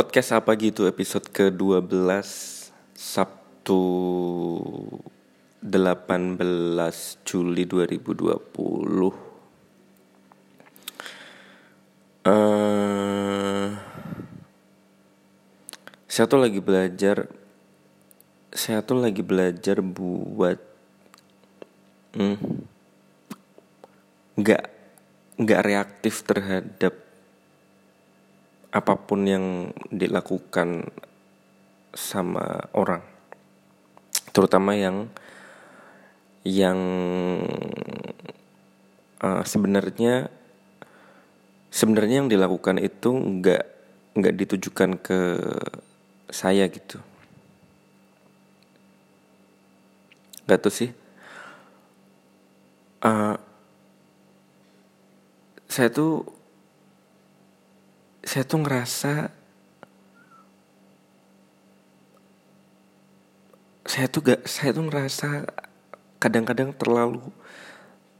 Podcast apa gitu? Episode ke-12 Sabtu 18 Juli 2020 uh, Saya tuh lagi belajar Saya tuh lagi belajar buat hmm, Nggak Nggak reaktif terhadap apa pun yang dilakukan sama orang terutama yang yang uh, sebenarnya sebenarnya yang dilakukan itu nggak nggak ditujukan ke saya gitu. Nggak tuh sih. Uh, saya tuh saya tuh ngerasa saya tuh gak saya tuh ngerasa kadang-kadang terlalu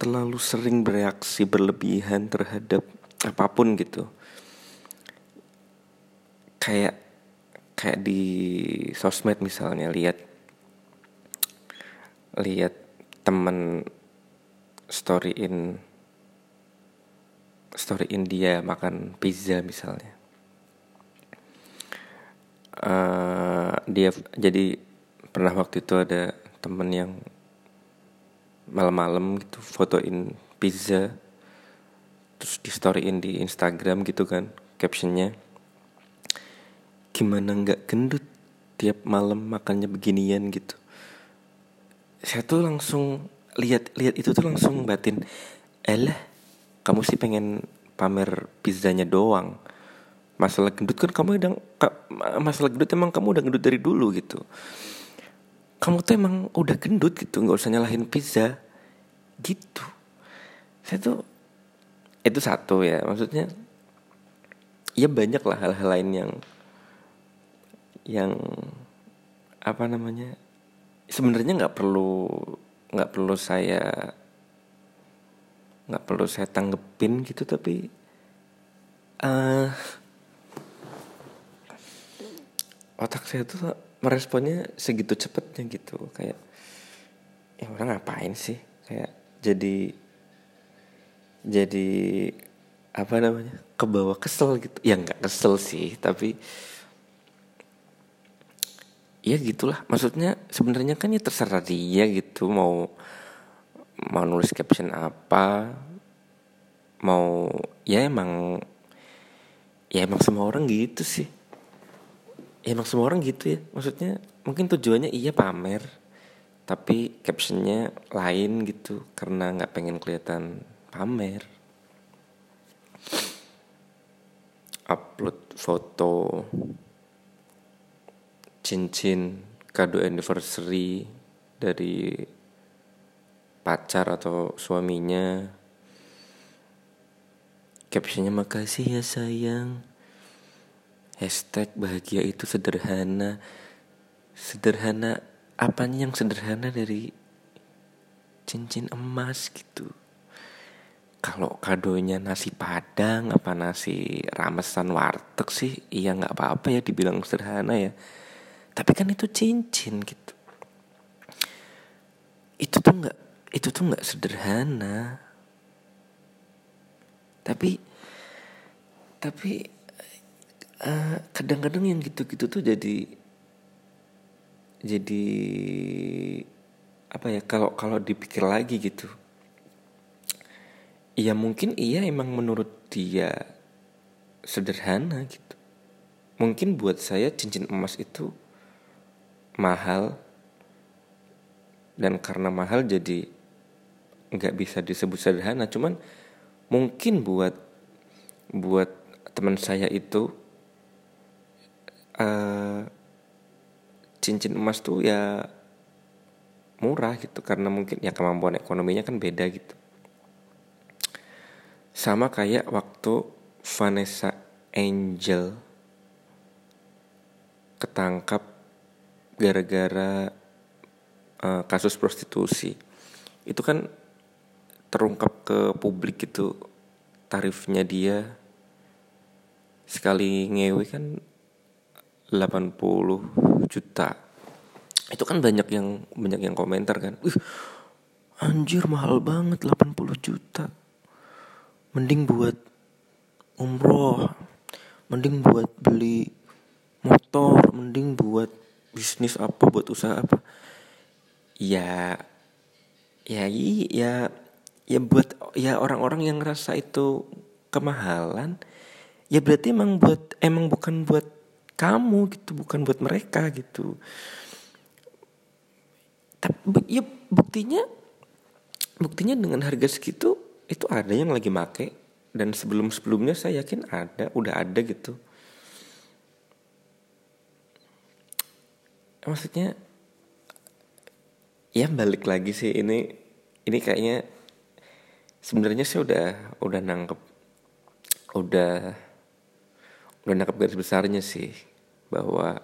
terlalu sering bereaksi berlebihan terhadap apa pun gitu. Kayak kayak di sosmed misalnya lihat lihat temen storyin story India makan pizza misalnya. Uh, dia jadi pernah waktu itu ada temen yang malam-malam gitu fotoin pizza terus di storyin di Instagram gitu kan captionnya gimana nggak gendut tiap malam makannya beginian? gitu. Saya tuh langsung lihat lihat itu tuh langsung batin elah kamu sih pengen pamer pizzanya doang. Masalah gendut kan kamu udah masalah gendut emang kamu udah gendut dari dulu gitu. Kamu tuh emang udah gendut gitu nggak usah nyalahin pizza. Gitu. Saya tuh itu satu ya maksudnya ya banyak lah hal-hal lain yang yang apa namanya sebenarnya nggak perlu nggak perlu saya nggak perlu saya tanggepin gitu tapi uh, otak saya tuh meresponnya segitu cepetnya gitu. Kayak ya orang ngapain sih? Kayak jadi jadi apa namanya kebawa kesel gitu. Ya nggak kesel sih tapi ya gitulah. Maksudnya sebenarnya kan ya terserah dia gitu mau mau nulis caption apa mau ya emang ya emang semua orang gitu sih. Ya emang semua orang gitu ya maksudnya mungkin tujuannya iya pamer tapi captionnya lain gitu karena nggak pengen kelihatan pamer. Upload foto cincin kado anniversary dari pacar atau suaminya. Captionnya makasih ya sayang. Hashtag bahagia itu sederhana. Sederhana apanya yang sederhana dari cincin emas gitu? Kalau kadonya nasi padang apa nasi ramesan warteg sih? Iya nggak apa-apa ya dibilang sederhana ya. Tapi kan itu cincin gitu. Itu tuh nggak itu tuh nggak sederhana. Tapi tapi eh, kadang-kadang yang gitu-gitu tuh jadi jadi apa ya kalau kalau dipikir lagi gitu. Ya mungkin iya emang menurut dia sederhana gitu. Mungkin buat saya cincin emas itu mahal. Dan karena mahal jadi nggak bisa disebut sederhana. Cuman mungkin buat buat teman saya itu uh, cincin emas tuh ya murah gitu. Karena mungkin ya kemampuan ekonominya kan beda gitu. Sama kayak waktu Vanessa Angel ketangkap gara-gara uh, kasus prostitusi. Itu kan terungkap ke publik itu tarifnya dia sekali ngewe kan 80 juta. Itu kan banyak yang banyak yang komentar kan Wih, anjir mahal banget 80 juta. Mending buat umroh mending buat beli motor mending buat bisnis apa buat usaha apa. Ya ya ya ya buat ya orang-orang yang ngerasa itu kemahalan ya berarti emang buat emang bukan buat kamu gitu bukan buat mereka gitu. Tapi ya buktinya buktinya dengan harga segitu itu ada yang lagi make dan sebelum sebelumnya saya yakin ada udah ada gitu. Maksudnya ya balik lagi sih ini ini kayaknya sebenarnya saya udah udah nangkep udah udah nangkep garis besarnya sih bahwa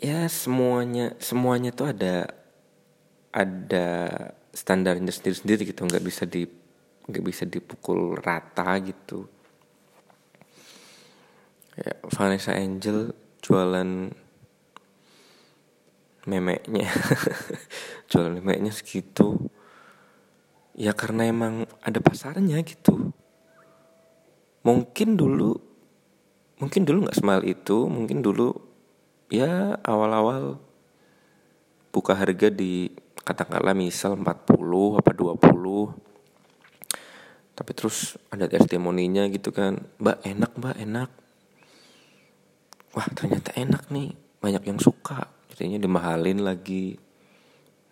ya semuanya semuanya tuh ada ada standarnya sendiri-sendiri gitu. Nggak bisa di nggak bisa dipukul rata gitu. Ya, Vanessa Angel jualan memeknya. Jualan memeknya segitu ya karena emang ada pasarnya gitu. Mungkin dulu mungkin dulu nggak semal itu mungkin dulu ya awal-awal buka harga di katakanlah misal 40 apa 20 tapi terus ada testimoninya gitu kan mbak enak mbak enak. Wah ternyata enak nih banyak yang suka. Jadinya dimahalin lagi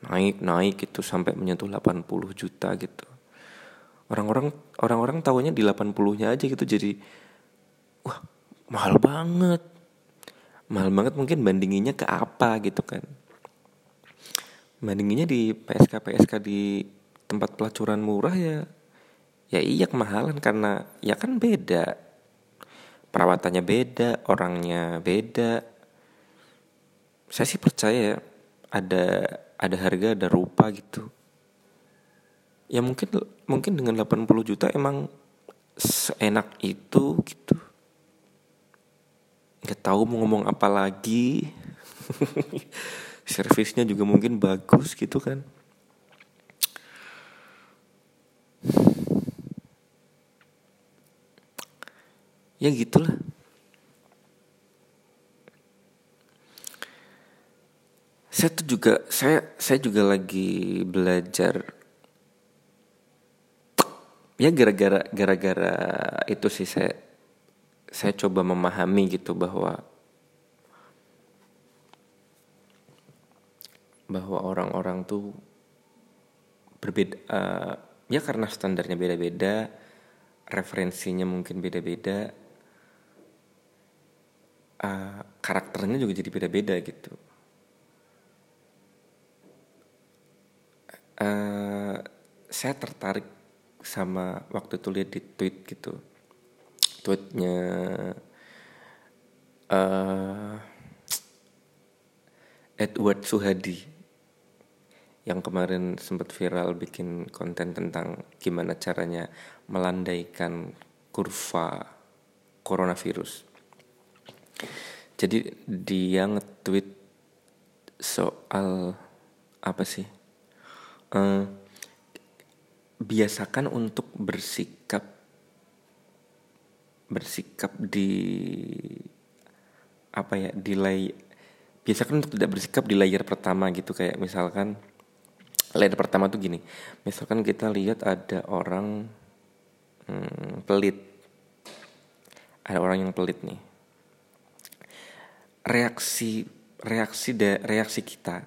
naik naik gitu sampai menyentuh 80 juta gitu. Orang-orang orang-orang tahunya di 80 nya aja gitu jadi wah mahal banget. Mahal banget mungkin bandinginnya ke apa gitu kan. Bandinginnya di PSK PSK di tempat pelacuran murah ya ya iya kemahalan karena ya kan beda. Perawatannya beda orangnya beda. Saya sih percaya ya ada ada harga ada rupa gitu. Ya mungkin mungkin dengan 80 juta emang seenak itu gitu. Nggak tahu mau ngomong apa lagi. Servisnya juga mungkin bagus gitu kan. Ya gitulah saya tuh juga saya saya juga lagi belajar ya gara-gara gara-gara itu sih saya saya coba memahami gitu bahwa bahwa orang-orang tuh berbeda uh, ya karena standarnya beda-beda referensinya mungkin beda-beda uh, karakternya juga jadi beda-beda gitu uh, saya tertarik sama waktu itu lihat di tweet gitu tweetnya uh, Edward Suhadi yang kemarin sempat viral bikin konten tentang gimana caranya melandaikan kurva coronavirus. Jadi dia nge-tweet soal apa sih? Uh, biasakan untuk bersikap bersikap di apa ya di lay biasakan untuk tidak bersikap di layar pertama gitu. Kayak misalkan layar pertama tuh gini. Misalkan kita lihat ada orang hmm, pelit. Ada orang yang pelit nih. Reaksi reaksi da, reaksi kita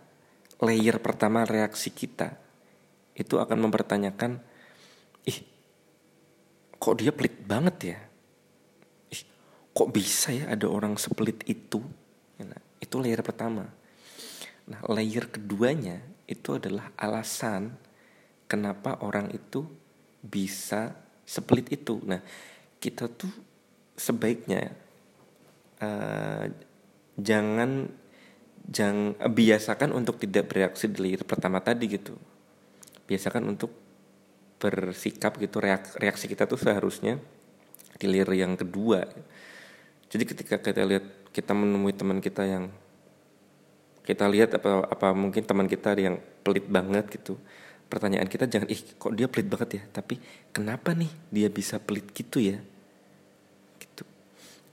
layer pertama reaksi kita itu akan mempertanyakan ih kok dia pelit banget ya? Kok bisa ya ada orang sepelit itu? Nah, itu layer pertama. Nah layer keduanya itu adalah alasan kenapa orang itu bisa sepelit itu. Nah kita tuh sebaiknya uh, jangan jangan biasakan untuk tidak bereaksi di layer pertama tadi gitu biasakan untuk bersikap gitu reaksi kita tuh seharusnya di layer yang kedua. Jadi ketika kita lihat kita menemui teman kita yang kita lihat apa apa mungkin teman kita yang pelit banget gitu pertanyaan kita jangan ih kok dia pelit banget ya? Tapi kenapa nih dia bisa pelit gitu ya? Gitu.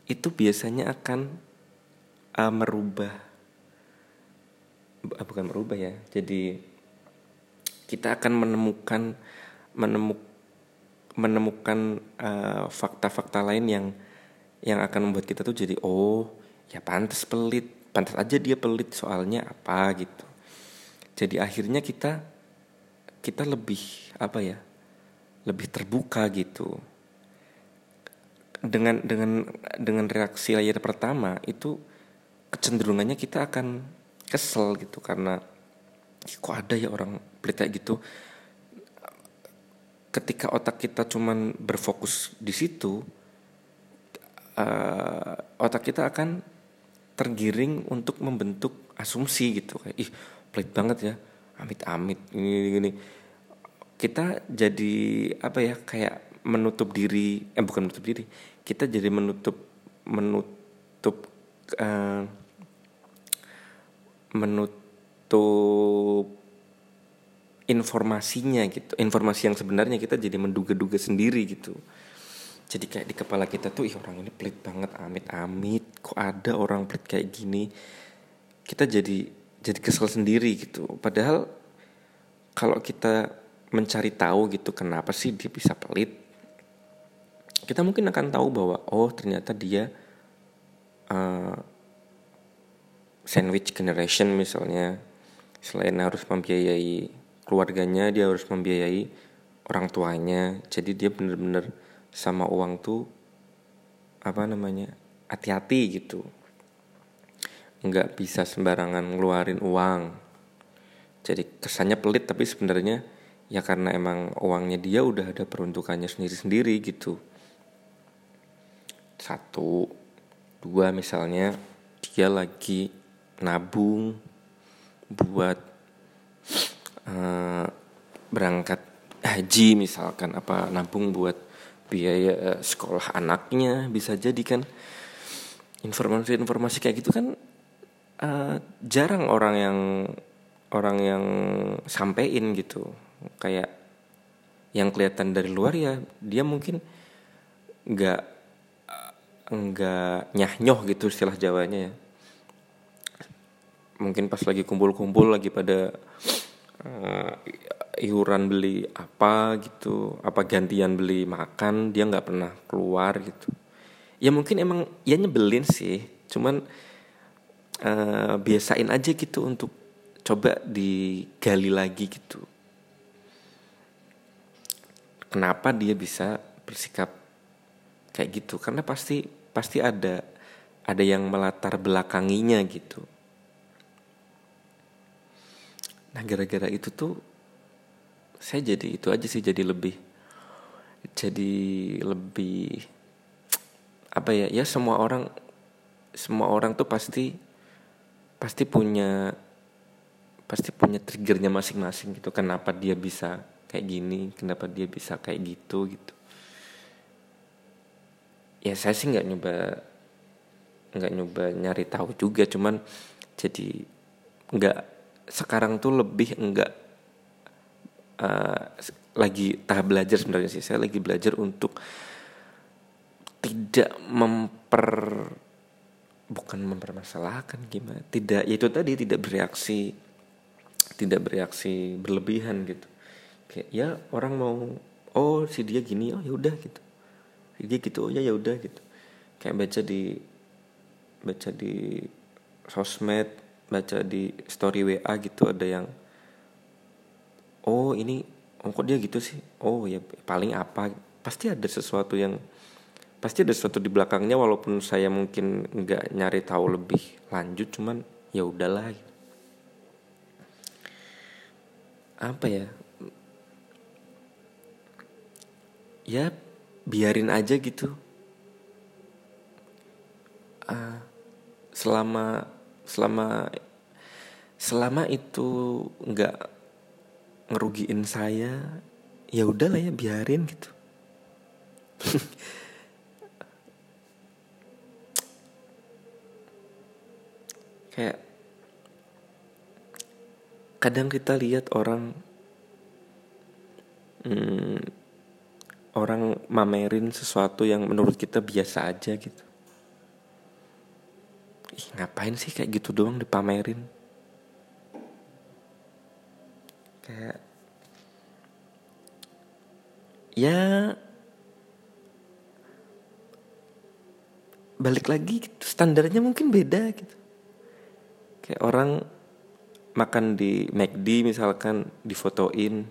Itu biasanya akan uh, merubah uh, bukan merubah ya jadi kita akan menemukan menemuk menemukan fakta fakta-fakta lain yang yang akan membuat kita tuh jadi oh ya pantas pelit. Pantas aja dia pelit soalnya apa gitu. Jadi akhirnya kita kita lebih apa ya lebih terbuka gitu. Dengan dengan dengan reaksi layar pertama itu kecenderungannya kita akan kesel gitu karena kok ada ya orang pelit kayak gitu? Ketika otak kita cuman berfokus di situ uh, otak kita akan tergiring untuk membentuk asumsi gitu. Kayak ih pelit banget ya amit-amit ini gini kita jadi apa ya kayak menutup diri eh bukan menutup diri kita jadi menutup menutup uh, menutup informasinya gitu. Informasi yang sebenarnya kita jadi menduga-duga sendiri gitu. Jadi kayak di kepala kita tuh ih orang ini pelit banget amit-amit. Kok ada orang pelit kayak gini? Kita jadi jadi kesel sendiri gitu. Padahal kalau kita mencari tahu gitu kenapa sih dia bisa pelit kita mungkin akan tahu bahwa oh ternyata dia uh, sandwich generation misalnya selain harus membiayai keluarganya dia harus membiayai orang tuanya. Jadi dia bener-bener sama uang tuh apa namanya hati-hati gitu. Nggak bisa sembarangan ngeluarin uang. Jadi kesannya pelit tapi sebenarnya ya karena emang uangnya dia udah ada peruntukannya sendiri-sendiri gitu. Satu dua misalnya dia lagi nabung buat uh, berangkat haji misalkan apa nabung buat biaya uh, sekolah anaknya bisa jadi kan. Informasi-informasi kayak gitu kan uh, jarang orang yang orang yang sampein gitu. Kayak yang kelihatan dari luar ya dia mungkin nggak nggak nyah gitu istilah Jawanya ya mungkin pas lagi kumpul-kumpul lagi pada uh, iuran beli apa gitu apa gantian beli makan dia nggak pernah keluar gitu. Ya mungkin emang ya nyebelin sih cuman uh, biasain aja gitu untuk coba digali lagi gitu. Kenapa dia bisa bersikap kayak gitu? Karena pasti pasti ada ada yang melatar belakanginya gitu nah gara-gara itu tuh saya jadi itu aja sih jadi lebih jadi lebih apa ya ya semua orang semua orang tuh pasti pasti punya pasti punya triggernya masing-masing gitu. Kenapa dia bisa kayak gini kenapa dia bisa kayak gitu gitu. Ya saya sih nggak nyoba nggak nyoba nyari tahu juga cuman jadi nggak sekarang tuh lebih enggak uh, lagi tahap belajar sebenarnya sih. Saya lagi belajar untuk tidak memper bukan mempermasalahkan gimana tidak ya itu tadi tidak bereaksi tidak bereaksi berlebihan gitu. Kayak ya orang mau oh si dia gini oh ya udah gitu. Si dia gitu oh ya ya udah gitu. Kayak baca di baca di sosmed baca di story WA gitu ada yang oh ini oh kok dia gitu sih? Oh ya paling apa? Pasti ada sesuatu yang pasti ada sesuatu di belakangnya walaupun saya mungkin nggak nyari tahu lebih lanjut cuman ya udahlah. Apa ya? Ya biarin aja gitu. Uh, selama selama selama itu nggak ngerugiin saya ya udahlah ya biarin gitu. Kayak kadang kita lihat orang hmm, orang mamerin sesuatu yang menurut kita biasa aja gitu Ih, ngapain sih kayak gitu doang dipamerin? Kayak ya balik lagi gitu, standarnya mungkin beda gitu. Kayak orang makan di McD misalkan difotoin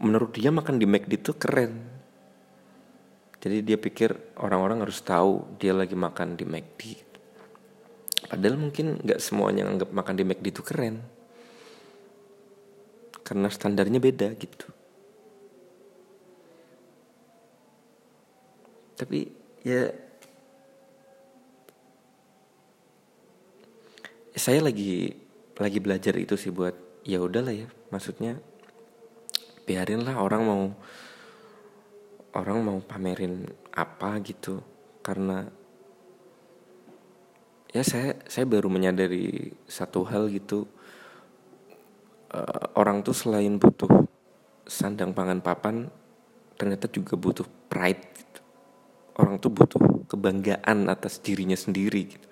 menurut dia makan di McD itu keren. Jadi dia pikir orang-orang harus tahu dia lagi makan di McD padahal mungkin nggak semuanya anggap makan di McD itu keren. Karena standarnya beda gitu. Tapi ya saya lagi lagi belajar itu sih buat ya udahlah ya maksudnya biarin lah orang mau orang mau pamerin apa gitu. Karena ya saya saya baru menyadari satu hal gitu. Uh, orang tuh selain butuh sandang pangan papan ternyata juga butuh pride gitu. orang tuh butuh kebanggaan atas dirinya sendiri gitu.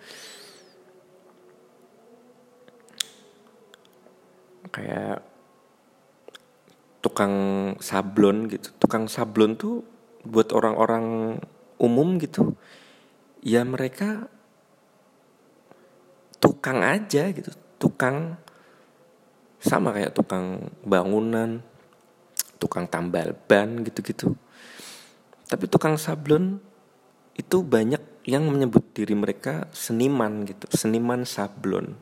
Kayak tukang sablon gitu. Tukang sablon tuh buat orang-orang umum gitu. Ya mereka tukang aja gitu. Tukang sama kayak tukang bangunan tukang tambal ban gitu-gitu. Tapi tukang sablon itu banyak yang menyebut diri mereka seniman gitu seniman sablon.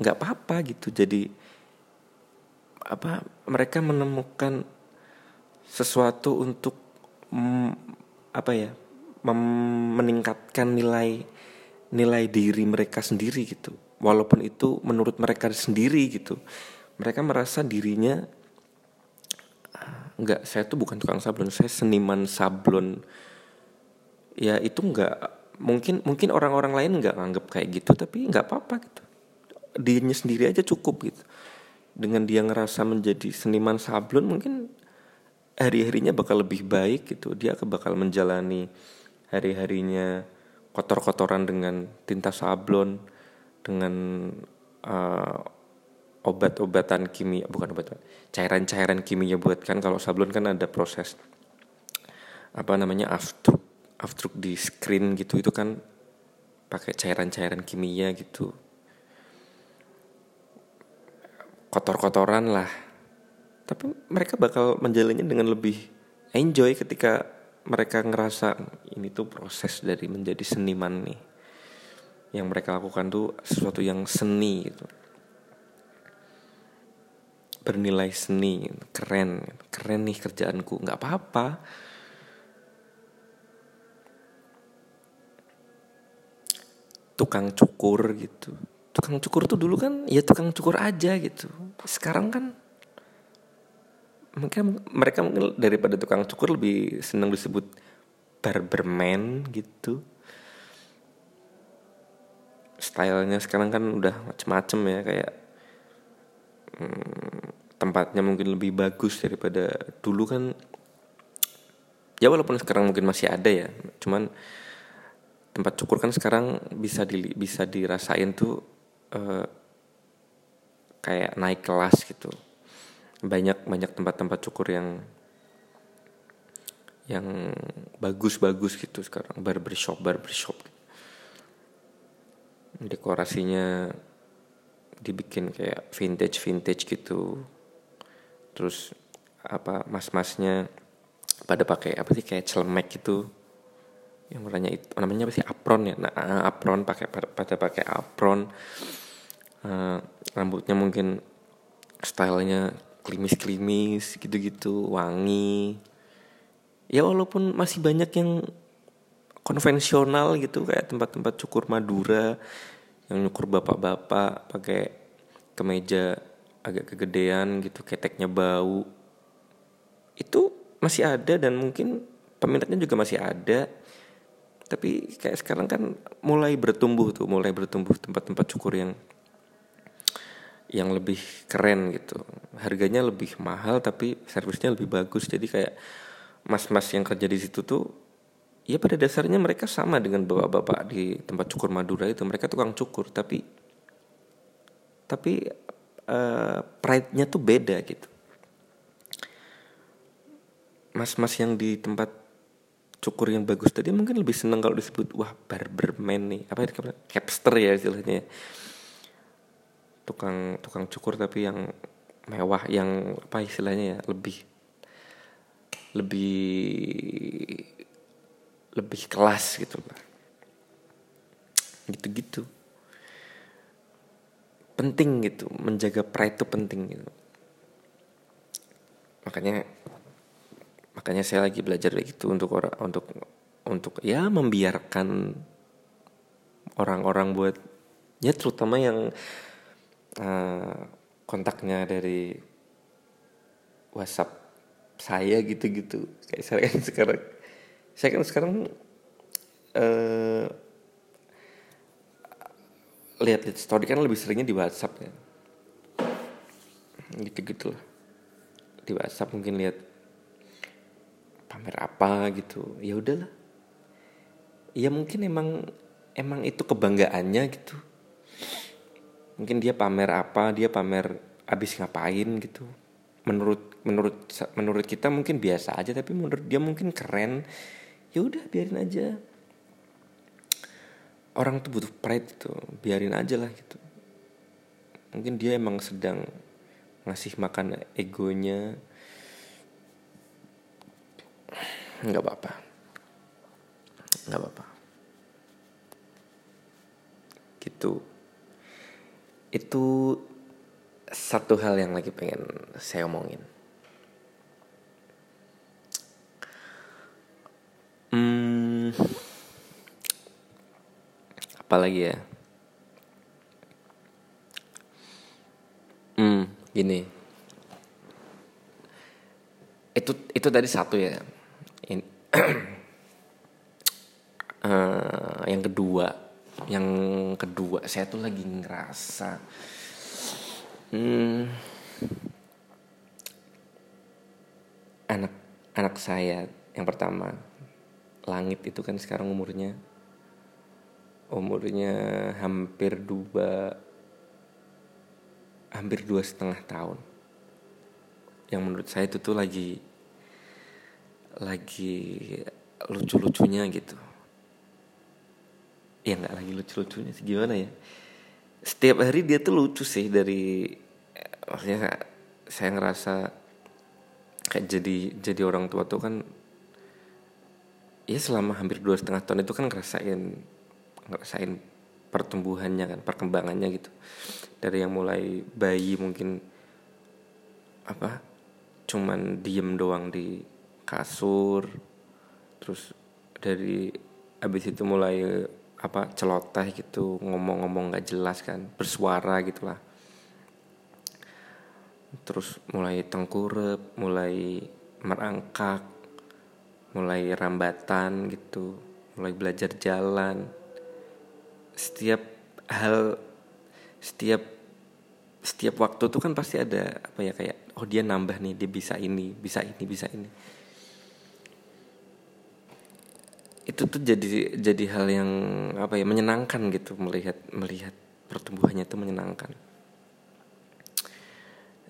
Nggak apa-apa gitu jadi apa mereka menemukan sesuatu untuk mm, apa ya meningkatkan nilai nilai diri mereka sendiri gitu. Walaupun itu menurut mereka sendiri gitu mereka merasa dirinya enggak saya tuh bukan tukang sablon saya seniman sablon. Ya itu enggak mungkin mungkin orang-orang lain enggak nganggap kayak gitu tapi enggak apa-apa gitu. Dirinya sendiri aja cukup gitu. Dengan dia ngerasa menjadi seniman sablon mungkin hari-harinya bakal lebih baik gitu. Dia bakal menjalani hari-harinya kotor-kotoran dengan tinta sablon dengan uh, obat-obatan kimia bukan obat cairan-cairan kimia buat kan kalau sablon kan ada proses apa namanya aftruk aftruk di screen gitu itu kan pakai cairan-cairan kimia gitu. Kotor-kotoran lah. Tapi mereka bakal menjalannya dengan lebih enjoy ketika mereka ngerasa ini tuh proses dari menjadi seniman nih. Yang mereka lakukan tuh sesuatu yang seni gitu. Bernilai seni keren keren nih kerjaanku nggak apa-apa. Tukang cukur gitu. Tukang cukur tuh dulu kan ya tukang cukur aja gitu. Sekarang kan mungkin mereka mungkin daripada tukang cukur lebih senang disebut barberman gitu. Stylenya sekarang kan udah macem-macem ya kayak hmm, tempatnya mungkin lebih bagus daripada dulu kan ya walaupun sekarang mungkin masih ada ya cuman tempat cukur kan sekarang bisa di bisa dirasain tuh uh, kayak naik kelas gitu banyak banyak tempat-tempat cukur yang yang bagus-bagus gitu sekarang. Barbershop barbershop dekorasinya dibikin kayak vintage vintage gitu. Terus apa mas-masnya pada pakai apa sih kayak celemek gitu. Yang warnanya itu namanya apa sih apron ya? Nah apron pakai pada pakai apron. Uh, rambutnya mungkin stylenya klimis-klimis gitu-gitu wangi. Ya walaupun masih banyak yang konvensional gitu kayak tempat-tempat cukur Madura yang nyukur bapak-bapak pakai kemeja agak kegedean gitu keteknya bau. Itu masih ada dan mungkin peminatnya juga masih ada. Tapi kayak sekarang kan mulai bertumbuh tuh mulai bertumbuh tempat-tempat cukur yang yang lebih keren gitu. Harganya lebih mahal tapi servisnya lebih bagus. Jadi kayak mas-mas yang kerja di situ tuh ya pada dasarnya mereka sama dengan bapak-bapak di tempat cukur Madura itu. Mereka tukang cukur tapi tapi uh, pride-nya tuh beda gitu. Mas-mas yang di tempat cukur yang bagus tadi mungkin lebih seneng kalau disebut wah barberman nih. Apa itu capster ya istilahnya tukang tukang cukur tapi yang mewah yang apa istilahnya ya lebih lebih lebih kelas gitu lah gitu-gitu. Penting gitu menjaga pride itu penting gitu. Makanya makanya saya lagi belajar gitu untuk orang untuk untuk ya membiarkan orang-orang buat ya terutama yang uh, kontaknya dari WhatsApp saya gitu-gitu. Kayak saya kan sekarang saya kan sekarang uh, lihat-lihat story kan lebih seringnya di WhatsApp ya. Gitu-gitu lah di WhatsApp mungkin lihat pamer apa gitu. Ya udahlah. Ya mungkin emang emang itu kebanggaannya gitu mungkin dia pamer apa dia pamer abis ngapain gitu. Menurut menurut menurut kita mungkin biasa aja tapi menurut dia mungkin keren. Ya udah biarin aja. Orang tuh butuh pride itu biarin aja lah gitu. Mungkin dia emang sedang ngasih makan egonya. Nggak apa-apa. Nggak apa-apa. Gitu itu satu hal yang lagi pengen saya omongin. Hmm, apalagi ya? Hmm, gini. Itu itu tadi satu ya. In, uh, yang kedua yang kedua saya tuh lagi ngerasa hmm, anak anak saya yang pertama langit itu kan sekarang umurnya umurnya hampir dua hampir dua setengah tahun. Yang menurut saya itu tuh lagi lagi lucu-lucunya gitu ya nggak lagi lucu-lucunya sih. Gimana ya? Setiap hari dia tuh lucu sih dari maksudnya saya ngerasa kayak jadi jadi orang tua tuh kan ya selama hampir dua setengah tahun itu kan ngerasain ngerasain pertumbuhannya kan perkembangannya gitu. Dari yang mulai bayi mungkin apa cuman diem doang di kasur terus dari abis itu mulai apa celoteh gitu ngomong-ngomong nggak jelas kan bersuara gitulah. Terus mulai tengkurep mulai merangkak mulai rambatan gitu mulai belajar jalan. Setiap hal setiap setiap waktu tuh kan pasti ada apa ya kayak oh dia nambah nih dia bisa ini bisa ini bisa ini itu tuh jadi jadi hal yang apa ya menyenangkan gitu melihat melihat pertumbuhannya itu menyenangkan.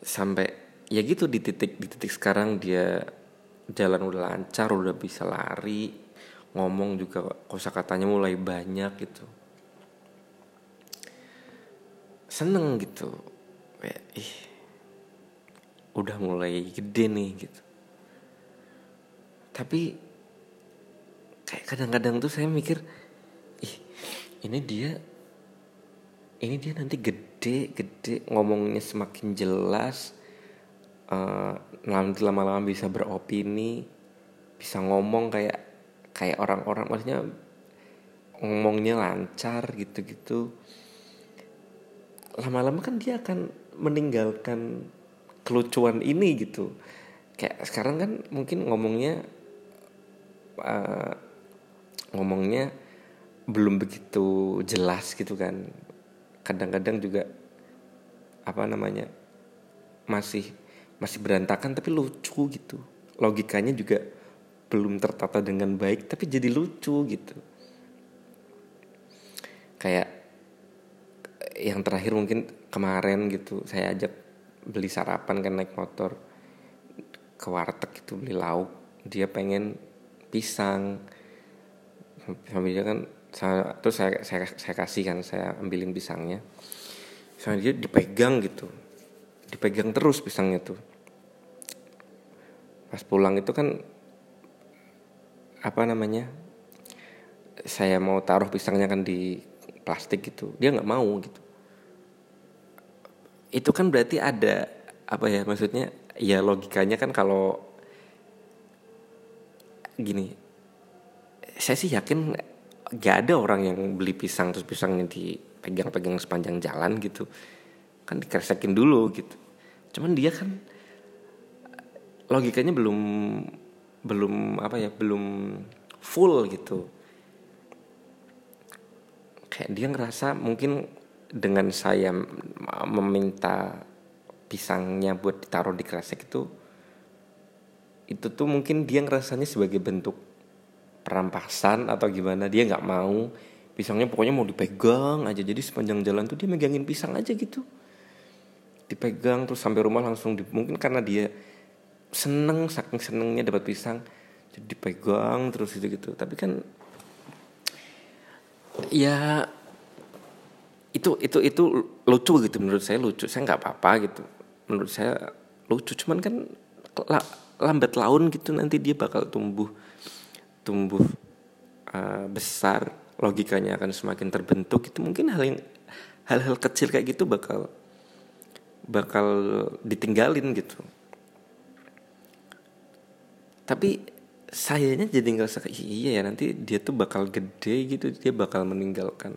Sampai ya gitu di titik di titik sekarang dia jalan udah lancar udah bisa lari ngomong juga kosakatanya mulai banyak gitu. Seneng gitu. Kayak ih udah mulai gede nih gitu. Tapi kayak kadang-kadang tuh saya mikir ih ini dia ini dia nanti gede gede ngomongnya semakin jelas uh, nanti lama-lama bisa beropini bisa ngomong kayak kayak orang-orang maksudnya ngomongnya lancar gitu-gitu. Lama-lama kan dia akan meninggalkan kelucuan ini gitu. Kayak sekarang kan mungkin ngomongnya uh, ngomongnya belum begitu jelas gitu kan. Kadang-kadang juga apa namanya masih masih berantakan tapi lucu gitu. Logikanya juga belum tertata dengan baik tapi jadi lucu gitu. Kayak yang terakhir mungkin kemarin gitu saya ajak beli sarapan kan naik motor ke warteg itu beli lauk. Dia pengen pisang sambil dia kan saya, terus saya, saya saya kasih kan saya ambilin pisangnya. Sama dia dipegang gitu. Dipegang terus pisangnya tuh. Pas pulang itu kan apa namanya saya mau taruh pisangnya kan di plastik gitu. Dia nggak mau gitu. Itu kan berarti ada apa ya maksudnya ya logikanya kan kalau gini saya sih yakin gak ada orang yang beli pisang terus pisangnya dipegang-pegang sepanjang jalan gitu. Kan dikeresakin dulu gitu. Cuman dia kan logikanya belum belum apa ya belum full gitu. Kayak dia ngerasa mungkin dengan saya meminta pisangnya buat ditaruh di kresek itu itu tuh mungkin dia ngerasanya sebagai bentuk perampasan atau gimana dia nggak mau. Pisangnya pokoknya mau dipegang aja. Jadi sepanjang jalan tuh dia megangin pisang aja gitu. Dipegang terus sampai rumah langsung di, mungkin karena dia seneng saking senengnya dapat pisang jadi dipegang terus gitu gitu. Tapi kan ya itu itu itu lucu gitu menurut saya lucu. Saya nggak apa-apa gitu. Menurut saya lucu. Cuman kan lambat laun gitu nanti dia bakal tumbuh tumbuh uh, besar logikanya akan semakin terbentuk itu mungkin hal yang hal-hal kecil kayak gitu bakal bakal ditinggalin gitu. Tapi sayanya jadi ngerasa kayak iya ya nanti dia tuh bakal gede gitu dia bakal meninggalkan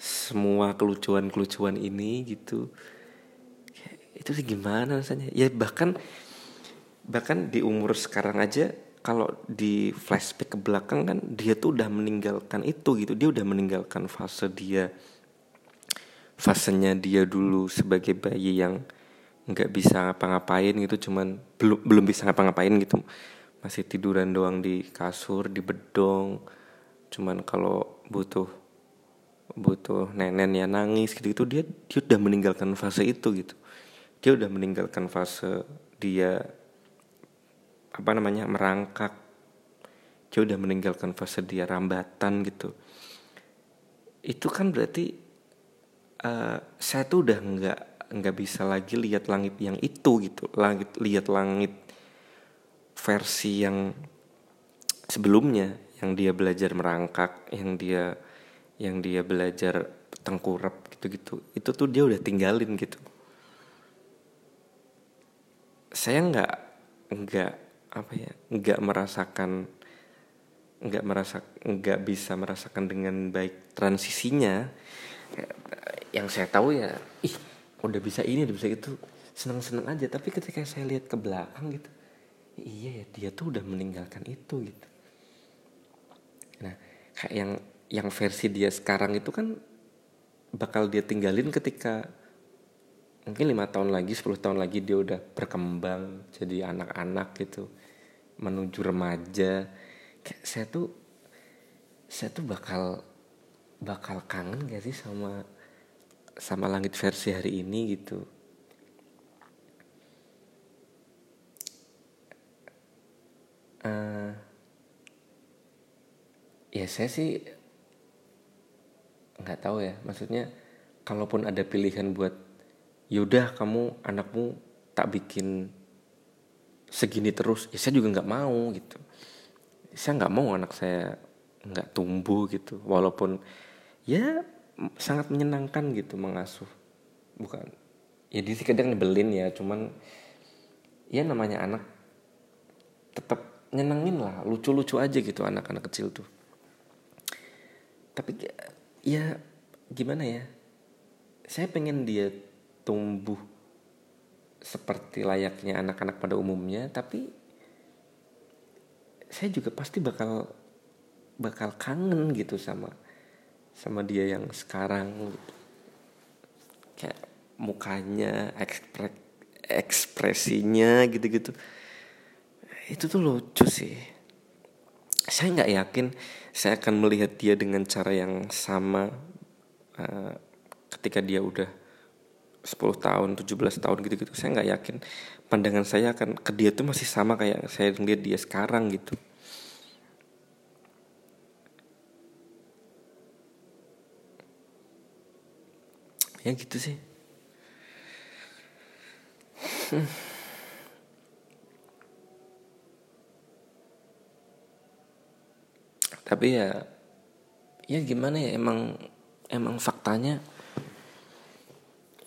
semua kelucuan-kelucuan ini gitu. Itu gimana rasanya? Ya bahkan bahkan di umur sekarang aja kalau di flashback ke belakang kan dia tuh udah meninggalkan itu gitu. Dia udah meninggalkan fase dia fasenya dia dulu sebagai bayi yang nggak bisa ngapa-ngapain gitu cuman belum belum bisa ngapa-ngapain gitu. Masih tiduran doang di kasur di bedong. Cuman kalau butuh butuh nenek ya nangis gitu itu dia dia udah meninggalkan fase itu gitu. Dia udah meninggalkan fase dia apa namanya merangkak. Dia udah meninggalkan fase dia rambatan gitu. Itu kan berarti uh, saya tuh udah nggak nggak bisa lagi lihat langit yang itu gitu. Langit lihat langit versi yang sebelumnya yang dia belajar merangkak yang dia yang dia belajar tengkurap gitu-gitu. Itu tuh dia udah tinggalin gitu. Saya nggak nggak apa ya nggak merasakan nggak merasa nggak bisa merasakan dengan baik transisinya. Yang saya tahu ya ih udah bisa ini udah bisa itu seneng seneng aja. Tapi ketika saya lihat ke belakang gitu iya ya dia tuh udah meninggalkan itu gitu. Nah kayak yang yang versi dia sekarang itu kan bakal dia tinggalin ketika mungkin lima tahun lagi 10 tahun lagi dia udah berkembang jadi anak-anak gitu menuju remaja kayak saya tuh saya tuh bakal bakal kangen gak sih sama sama langit versi hari ini gitu? Uh, ya saya sih nggak tahu ya. Maksudnya kalaupun ada pilihan buat yaudah kamu anakmu tak bikin segini terus ya saya juga nggak mau gitu. Saya nggak mau anak saya nggak tumbuh gitu. Walaupun ya sangat menyenangkan gitu mengasuh. Bukan ya di kadang nyebelin ya cuman ya namanya anak tetap nyenengin lah. Lucu-lucu aja gitu anak-anak kecil tuh. Tapi ya gimana ya? Saya pengen dia tumbuh seperti layaknya anak-anak pada umumnya tapi saya juga pasti bakal bakal kangen gitu sama sama dia yang sekarang gitu. kayak mukanya ekspre ekspresinya gitu-gitu itu tuh lucu sih saya nggak yakin saya akan melihat dia dengan cara yang sama uh, ketika dia udah 10 tahun 17 tahun gitu-gitu saya nggak yakin pandangan saya akan ke dia tuh masih sama kayak saya ngeliat dia sekarang gitu. Ya gitu sih. Tapi ya ya gimana ya emang emang faktanya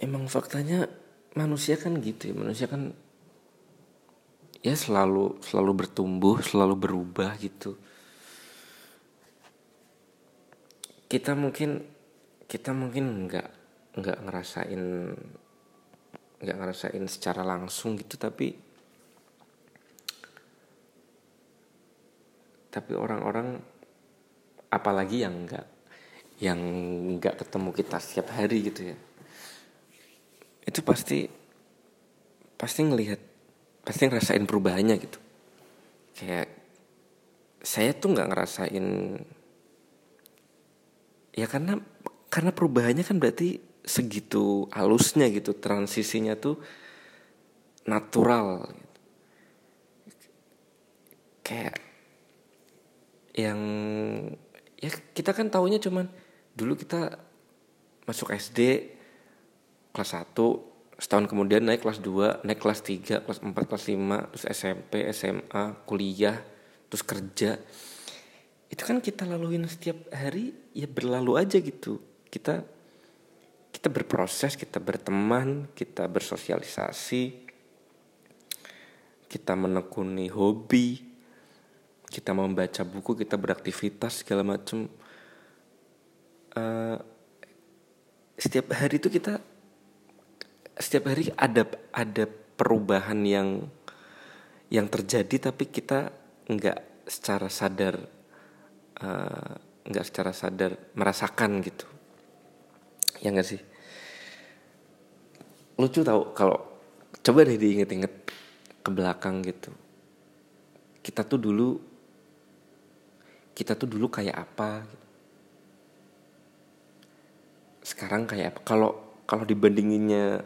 emang faktanya manusia kan gitu ya manusia kan ya selalu selalu bertumbuh selalu berubah gitu. Kita mungkin kita mungkin nggak nggak ngerasain nggak ngerasain secara langsung gitu tapi tapi orang-orang apalagi yang nggak yang nggak ketemu kita setiap hari gitu ya itu pasti pasti ngelihat pasti ngerasain perubahannya gitu kayak saya tuh nggak ngerasain ya karena karena perubahannya kan berarti segitu halusnya gitu transisinya tuh natural gitu. kayak yang ya kita kan taunya cuman dulu kita masuk SD kelas 1 setahun kemudian naik kelas 2 naik kelas 3 kelas 4 kelas 5 terus SMP SMA kuliah terus kerja. Itu kan kita laluin setiap hari ya berlalu aja gitu. Kita kita berproses kita berteman kita bersosialisasi kita menekuni hobi kita membaca buku kita beraktivitas segala macam uh, setiap hari itu kita setiap hari ada ada perubahan yang yang terjadi tapi kita nggak secara sadar uh, secara sadar merasakan gitu. Ya nggak sih? Lucu tau kalau coba deh diinget-inget ke belakang gitu. Kita tuh dulu kita tuh dulu kayak apa? Sekarang kayak apa? Kalau kalau dibandinginnya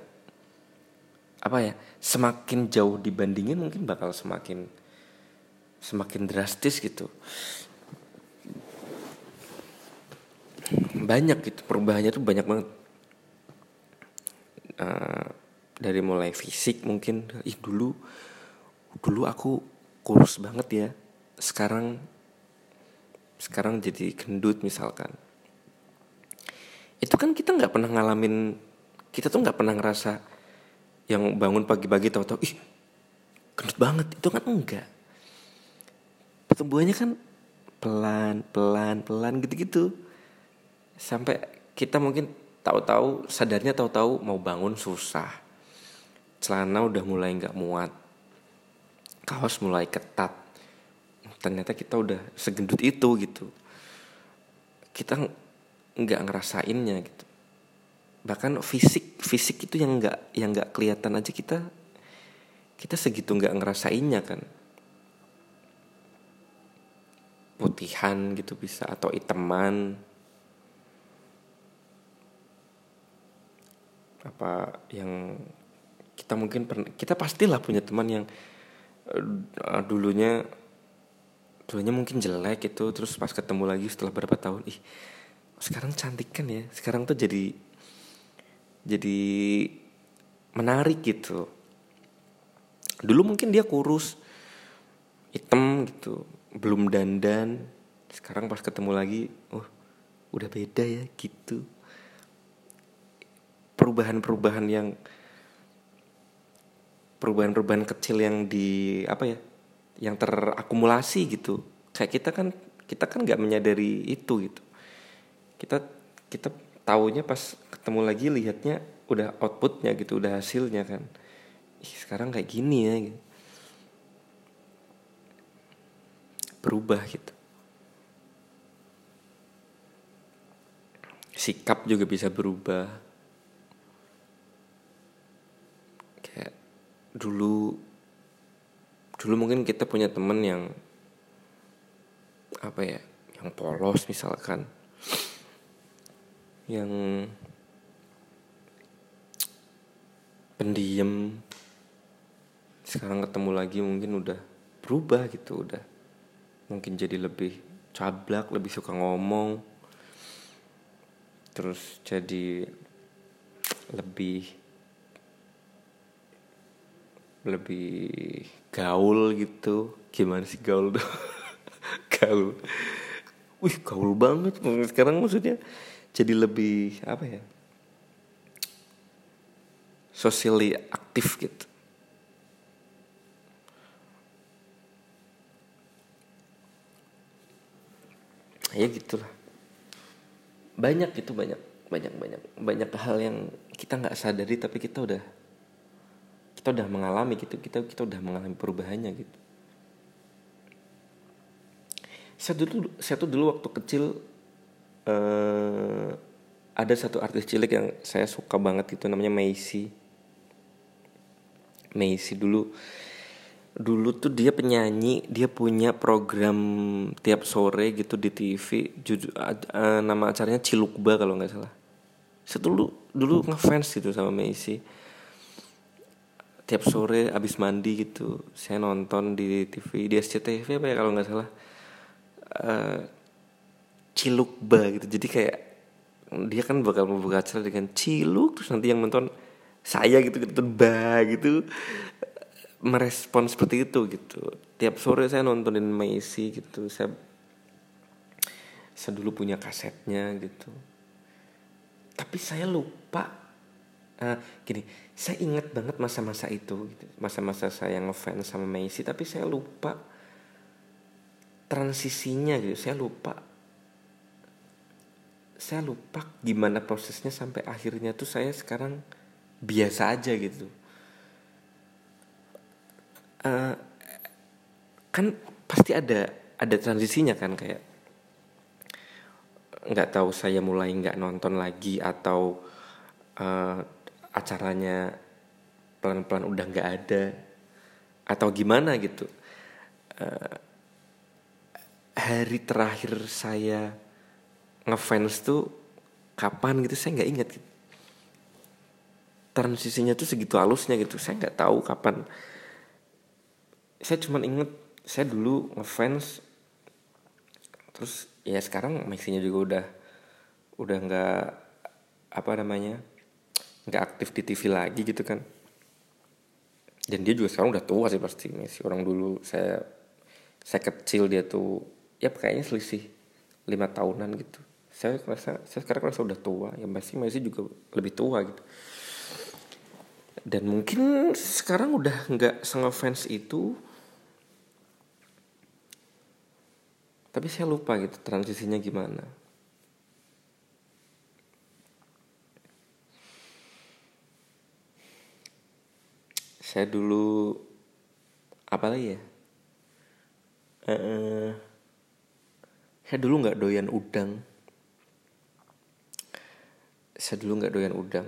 apa ya semakin jauh dibandingin mungkin bakal semakin semakin drastis gitu. Banyak gitu perubahannya tuh banyak banget. Uh, dari mulai fisik mungkin ih dulu dulu aku kurus banget ya. Sekarang sekarang jadi gendut misalkan. Itu kan kita nggak pernah ngalamin kita tuh nggak pernah ngerasa yang bangun pagi-pagi tahu-tahu ih gendut banget. Itu kan enggak. Pertumbuhannya kan pelan pelan pelan gitu-gitu. Sampai kita mungkin tahu-tahu sadarnya tahu-tahu mau bangun susah. Celana udah mulai nggak muat. Kaos mulai ketat. Ternyata kita udah segendut itu gitu. Kita nggak ngerasainnya gitu bahkan fisik fisik itu yang nggak yang nggak kelihatan aja kita kita segitu nggak ngerasainnya kan. Putihan gitu bisa atau iteman. Apa yang kita mungkin pernah kita pastilah punya teman yang uh, dulunya dulunya mungkin jelek gitu terus pas ketemu lagi setelah beberapa tahun ih sekarang cantik kan ya? Sekarang tuh jadi jadi menarik gitu. Dulu mungkin dia kurus hitam gitu belum dandan. Sekarang pas ketemu lagi oh udah beda ya gitu. Perubahan-perubahan yang perubahan-perubahan kecil yang di apa ya yang terakumulasi gitu. Kayak kita kan kita kan nggak menyadari itu gitu. Kita kita taunya pas ketemu lagi lihatnya udah outputnya gitu udah hasilnya kan. Ih, sekarang kayak gini ya gitu. berubah gitu. Sikap juga bisa berubah. Dulu dulu mungkin kita punya temen yang apa ya yang polos misalkan yang pendiam sekarang ketemu lagi mungkin udah berubah gitu udah mungkin jadi lebih cablak lebih suka ngomong terus jadi lebih lebih gaul gitu. Gimana sih gaul tuh? Gaul. Wih gaul banget sekarang maksudnya jadi lebih apa ya socially aktif gitu. Ya gitulah. Banyak gitu banyak banyak banyak banyak hal yang kita nggak sadari tapi kita udah kita udah mengalami gitu kita kita udah mengalami perubahannya gitu. Saya dulu saya tuh dulu waktu kecil uh, ada satu artis cilik yang saya suka banget gitu namanya Macy. Macy dulu dulu tuh dia penyanyi dia punya program tiap sore gitu di TV jujur uh, nama acaranya Cilukba kalau nggak salah. Saya dulu dulu ngefans gitu sama Macy. Tiap sore abis mandi gitu saya nonton di TV di SCTV apa ya kalau nggak salah. Uh, Cilukba gitu. Jadi kayak dia kan bakal membuka acara dengan Ciluk terus nanti yang nonton saya gitu gitu ba gitu merespon seperti itu gitu. Tiap sore saya nontonin Macy gitu saya saya dulu punya kasetnya gitu. Tapi saya lupa uh, gini saya ingat banget masa-masa itu gitu. masa-masa saya ngefans sama Macy tapi saya lupa transisinya gitu. Saya lupa saya lupa gimana prosesnya sampai akhirnya tuh saya sekarang biasa aja gitu. Uh, kan pasti ada ada transisinya kan kayak nggak tahu saya mulai nggak nonton lagi atau uh, acaranya pelan-pelan udah nggak ada atau gimana gitu. Uh, hari terakhir saya ngefans tuh kapan gitu saya nggak ingat gitu. transisinya tuh segitu halusnya gitu saya nggak tahu kapan. Saya cuma inget saya dulu ngefans terus ya sekarang maxinya juga udah udah nggak apa namanya nggak aktif di TV lagi gitu kan. Dan dia juga sekarang udah tua sih pasti Messi orang dulu saya saya kecil dia tuh ya kayaknya selisih lima tahunan gitu saya merasa saya sekarang merasa udah tua. Ya masih masih juga lebih tua gitu. Dan mungkin sekarang udah nggak fans itu tapi saya lupa gitu transisinya gimana. Saya dulu apa lagi ya? Uh, saya dulu nggak doyan udang saya dulu nggak doyan udang.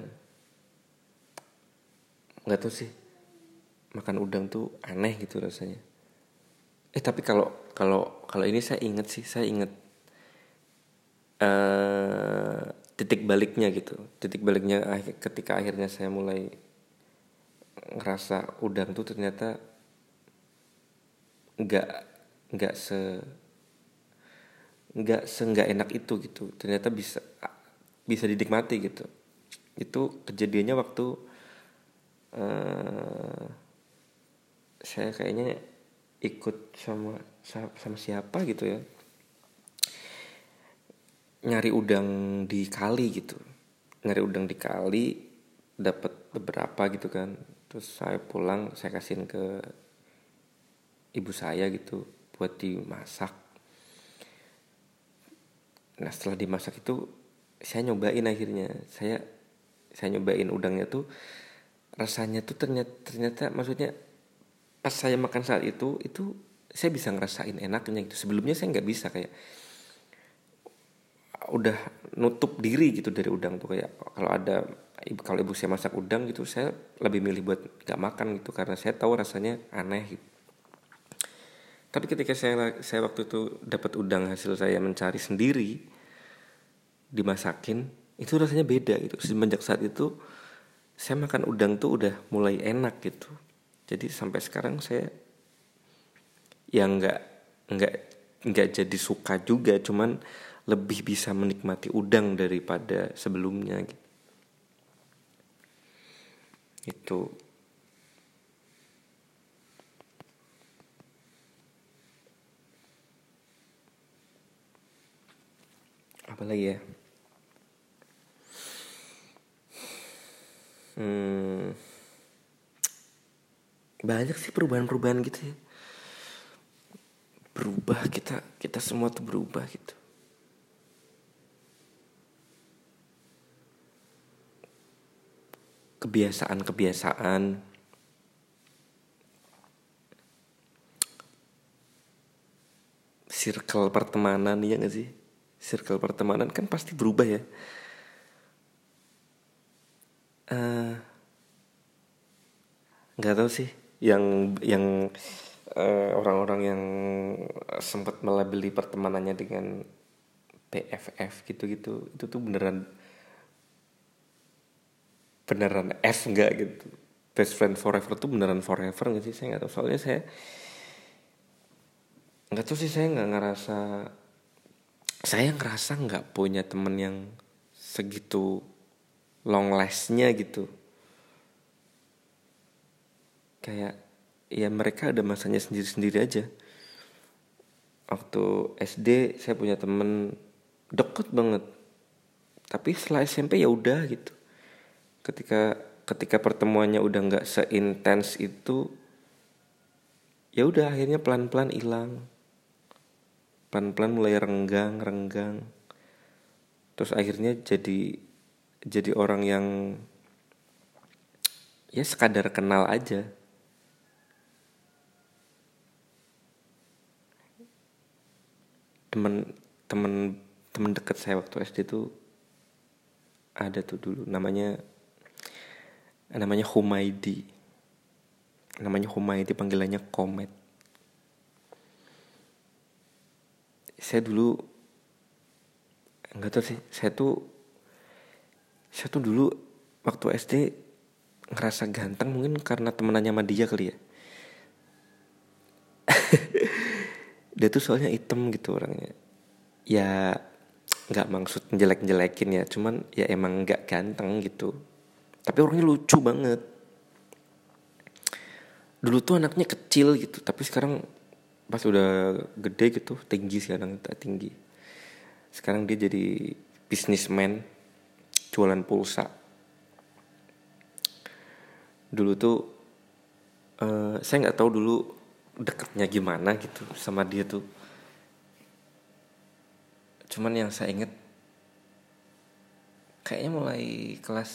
Nggak tahu sih makan udang tuh aneh gitu rasanya. Eh tapi kalau kalau kalau ini saya inget sih saya inget uh, titik baliknya gitu. Titik baliknya ketika akhirnya saya mulai ngerasa udang tuh ternyata nggak nggak se nggak se nggak enak itu gitu. Ternyata bisa bisa dinikmati gitu. Itu kejadiannya waktu uh, saya kayaknya ikut sama sama siapa gitu ya. Nyari udang di kali gitu. Nyari udang di kali dapat beberapa gitu kan. Terus saya pulang saya kasihin ke ibu saya gitu buat dimasak. Nah setelah dimasak itu saya nyobain akhirnya. Saya saya nyobain udangnya tuh rasanya tuh ternyata ternyata maksudnya pas saya makan saat itu itu saya bisa ngerasain enaknya gitu. Sebelumnya saya nggak bisa kayak udah nutup diri gitu dari udang tuh. Kayak kalau ada kalau ibu saya masak udang gitu saya lebih milih buat gak makan gitu. Karena saya tahu rasanya aneh gitu. tapi ketika saya saya waktu itu dapat udang hasil saya mencari sendiri dimasakin itu rasanya beda gitu. Semenjak saat itu saya makan udang tuh udah mulai enak gitu. Jadi sampai sekarang saya yang nggak nggak nggak jadi suka juga. Cuman lebih bisa menikmati udang daripada sebelumnya gitu. Itu. Apa lagi ya hmm, banyak sih perubahan-perubahan gitu ya. Berubah kita kita semua tuh berubah gitu. Kebiasaan-kebiasaan. Circle pertemanan ya gak sih? Circle pertemanan kan pasti berubah ya nggak uh, tahu sih. Yang yang eh, orang-orang yang sempat melabeli pertemanannya dengan PFF gitu-gitu itu tuh beneran beneran F enggak gitu. Best friend forever tuh beneran forever nggak sih? Saya nggak tahu. Soalnya saya nggak tahu sih saya nggak ngerasa saya ngerasa nggak punya temen yang segitu long lastnya gitu. Kayak ya mereka ada masanya sendiri-sendiri aja. Waktu SD saya punya temen deket banget. Tapi setelah SMP ya udah gitu. Ketika ketika pertemuannya udah nggak seintens itu ya udah akhirnya pelan-pelan hilang. Pelan-pelan mulai renggang renggang. Terus akhirnya jadi jadi orang yang ya sekadar kenal aja. Temen temen temen deket saya waktu SD tuh ada tuh dulu namanya namanya Humaydi. Namanya Humaydi panggilannya Komet. Saya dulu nggak tahu sih saya tuh saya tuh dulu waktu SD ngerasa ganteng mungkin karena temenannya sama dia kali ya. Dia tuh soalnya hitam gitu orangnya. Ya nggak maksud jelek jelekin ya cuman ya emang nggak ganteng gitu. Tapi orangnya lucu banget. Dulu tuh anaknya kecil gitu tapi sekarang pas udah gede gitu tinggi anaknya tinggi. Sekarang dia jadi bisnismen jualan pulsa. Dulu tuh uh, saya nggak tahu dulu deketnya gimana gitu sama dia tuh. Cuman yang saya inget kayaknya mulai kelas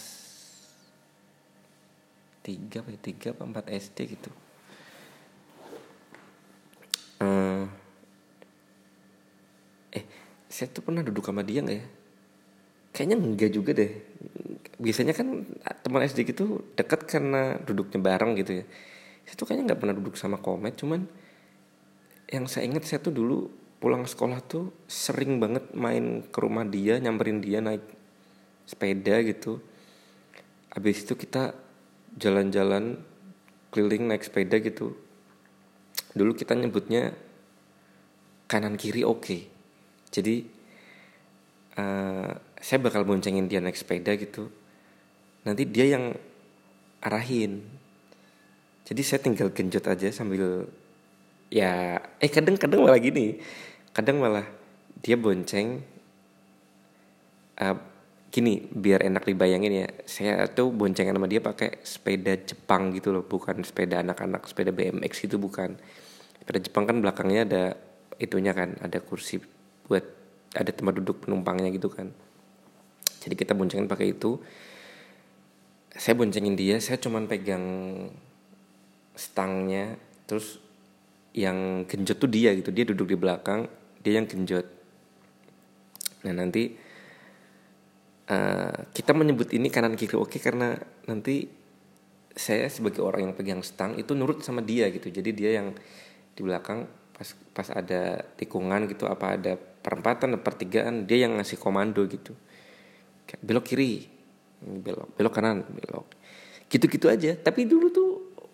tiga apa ya, tiga apa empat SD gitu. Uh, eh saya tuh pernah duduk sama dia nggak ya kayaknya enggak juga deh. Biasanya kan teman SD gitu dekat karena duduknya bareng gitu ya. Saya tuh kayaknya nggak pernah duduk sama komet cuman yang saya ingat saya tuh dulu pulang sekolah tuh sering banget main ke rumah dia nyamperin dia naik sepeda gitu. Habis itu kita jalan-jalan keliling naik sepeda gitu. Dulu kita nyebutnya kanan kiri oke. Okay. jadi uh, saya bakal boncengin dia naik sepeda gitu. Nanti dia yang arahin. Jadi saya tinggal genjot aja sambil ya eh kadang-kadang malah gini. Kadang malah dia bonceng uh, gini biar enak dibayangin ya. Saya tuh boncengan sama dia pakai sepeda Jepang gitu loh bukan sepeda anak-anak sepeda BMX gitu bukan. Sepeda Jepang kan belakangnya ada itunya kan ada kursi buat ada tempat duduk penumpangnya gitu kan jadi kita boncengin pakai itu. Saya boncengin dia saya cuman pegang stangnya terus yang genjot tuh dia gitu. Dia duduk di belakang dia yang genjot. Nah nanti uh, kita menyebut ini kanan kiri. Oke karena nanti saya sebagai orang yang pegang stang itu nurut sama dia gitu. Jadi dia yang di belakang pas pas ada tikungan gitu apa ada perempatan pertigaan dia yang ngasih komando gitu belok kiri. Belok belok kanan belok. Gitu-gitu aja. Tapi dulu tuh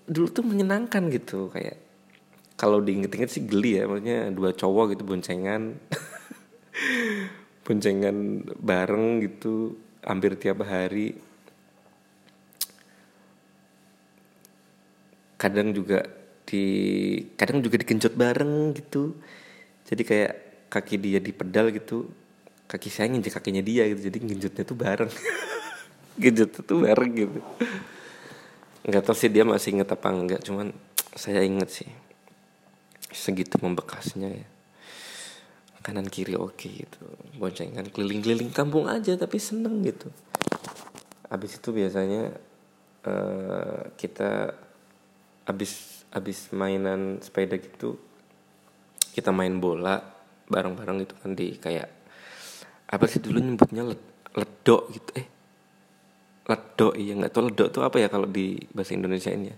dulu tuh menyenangkan gitu kayak. Kalau diinget-inget sih geli ya maksudnya dua cowok gitu boncengan. Boncengan bareng gitu hampir tiap hari. Kadang juga di kadang juga dikenjot bareng gitu. Jadi kayak kaki dia di pedal gitu kaki saya nginjek kakinya dia gitu. Jadi ngenjotnya tuh bareng. Genjot tuh bareng gitu. Nggak tahu sih dia masih inget apa enggak cuman saya inget sih. Segitu membekasnya ya. Kanan kiri oke gitu. Boncengan keliling-keliling kampung aja tapi seneng gitu. Habis itu biasanya uh, kita habis habis mainan sepeda gitu kita main bola bareng-bareng gitu kan di kayak apa sih dulu nyebutnya led, ledok gitu? Eh ledok iya nggak tahu ledok tuh apa ya kalau di bahasa Indonesia ini ya?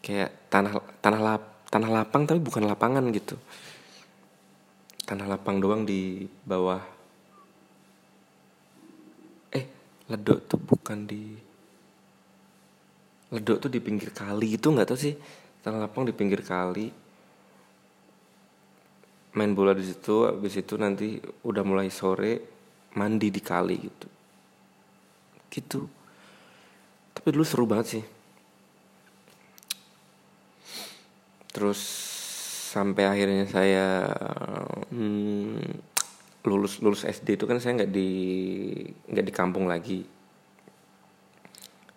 Kayak tanah tanah lap tanah lapang tapi bukan lapangan gitu. Tanah lapang doang di bawah. Eh ledok tuh bukan di ledok tuh di pinggir kali itu nggak tahu sih. Tanah lapang di pinggir kali main bola di situ habis itu nanti udah mulai sore mandi di kali gitu. Gitu. Tapi dulu seru banget sih. Terus sampai akhirnya saya hmm, lulus lulus SD itu kan saya nggak di nggak di kampung lagi.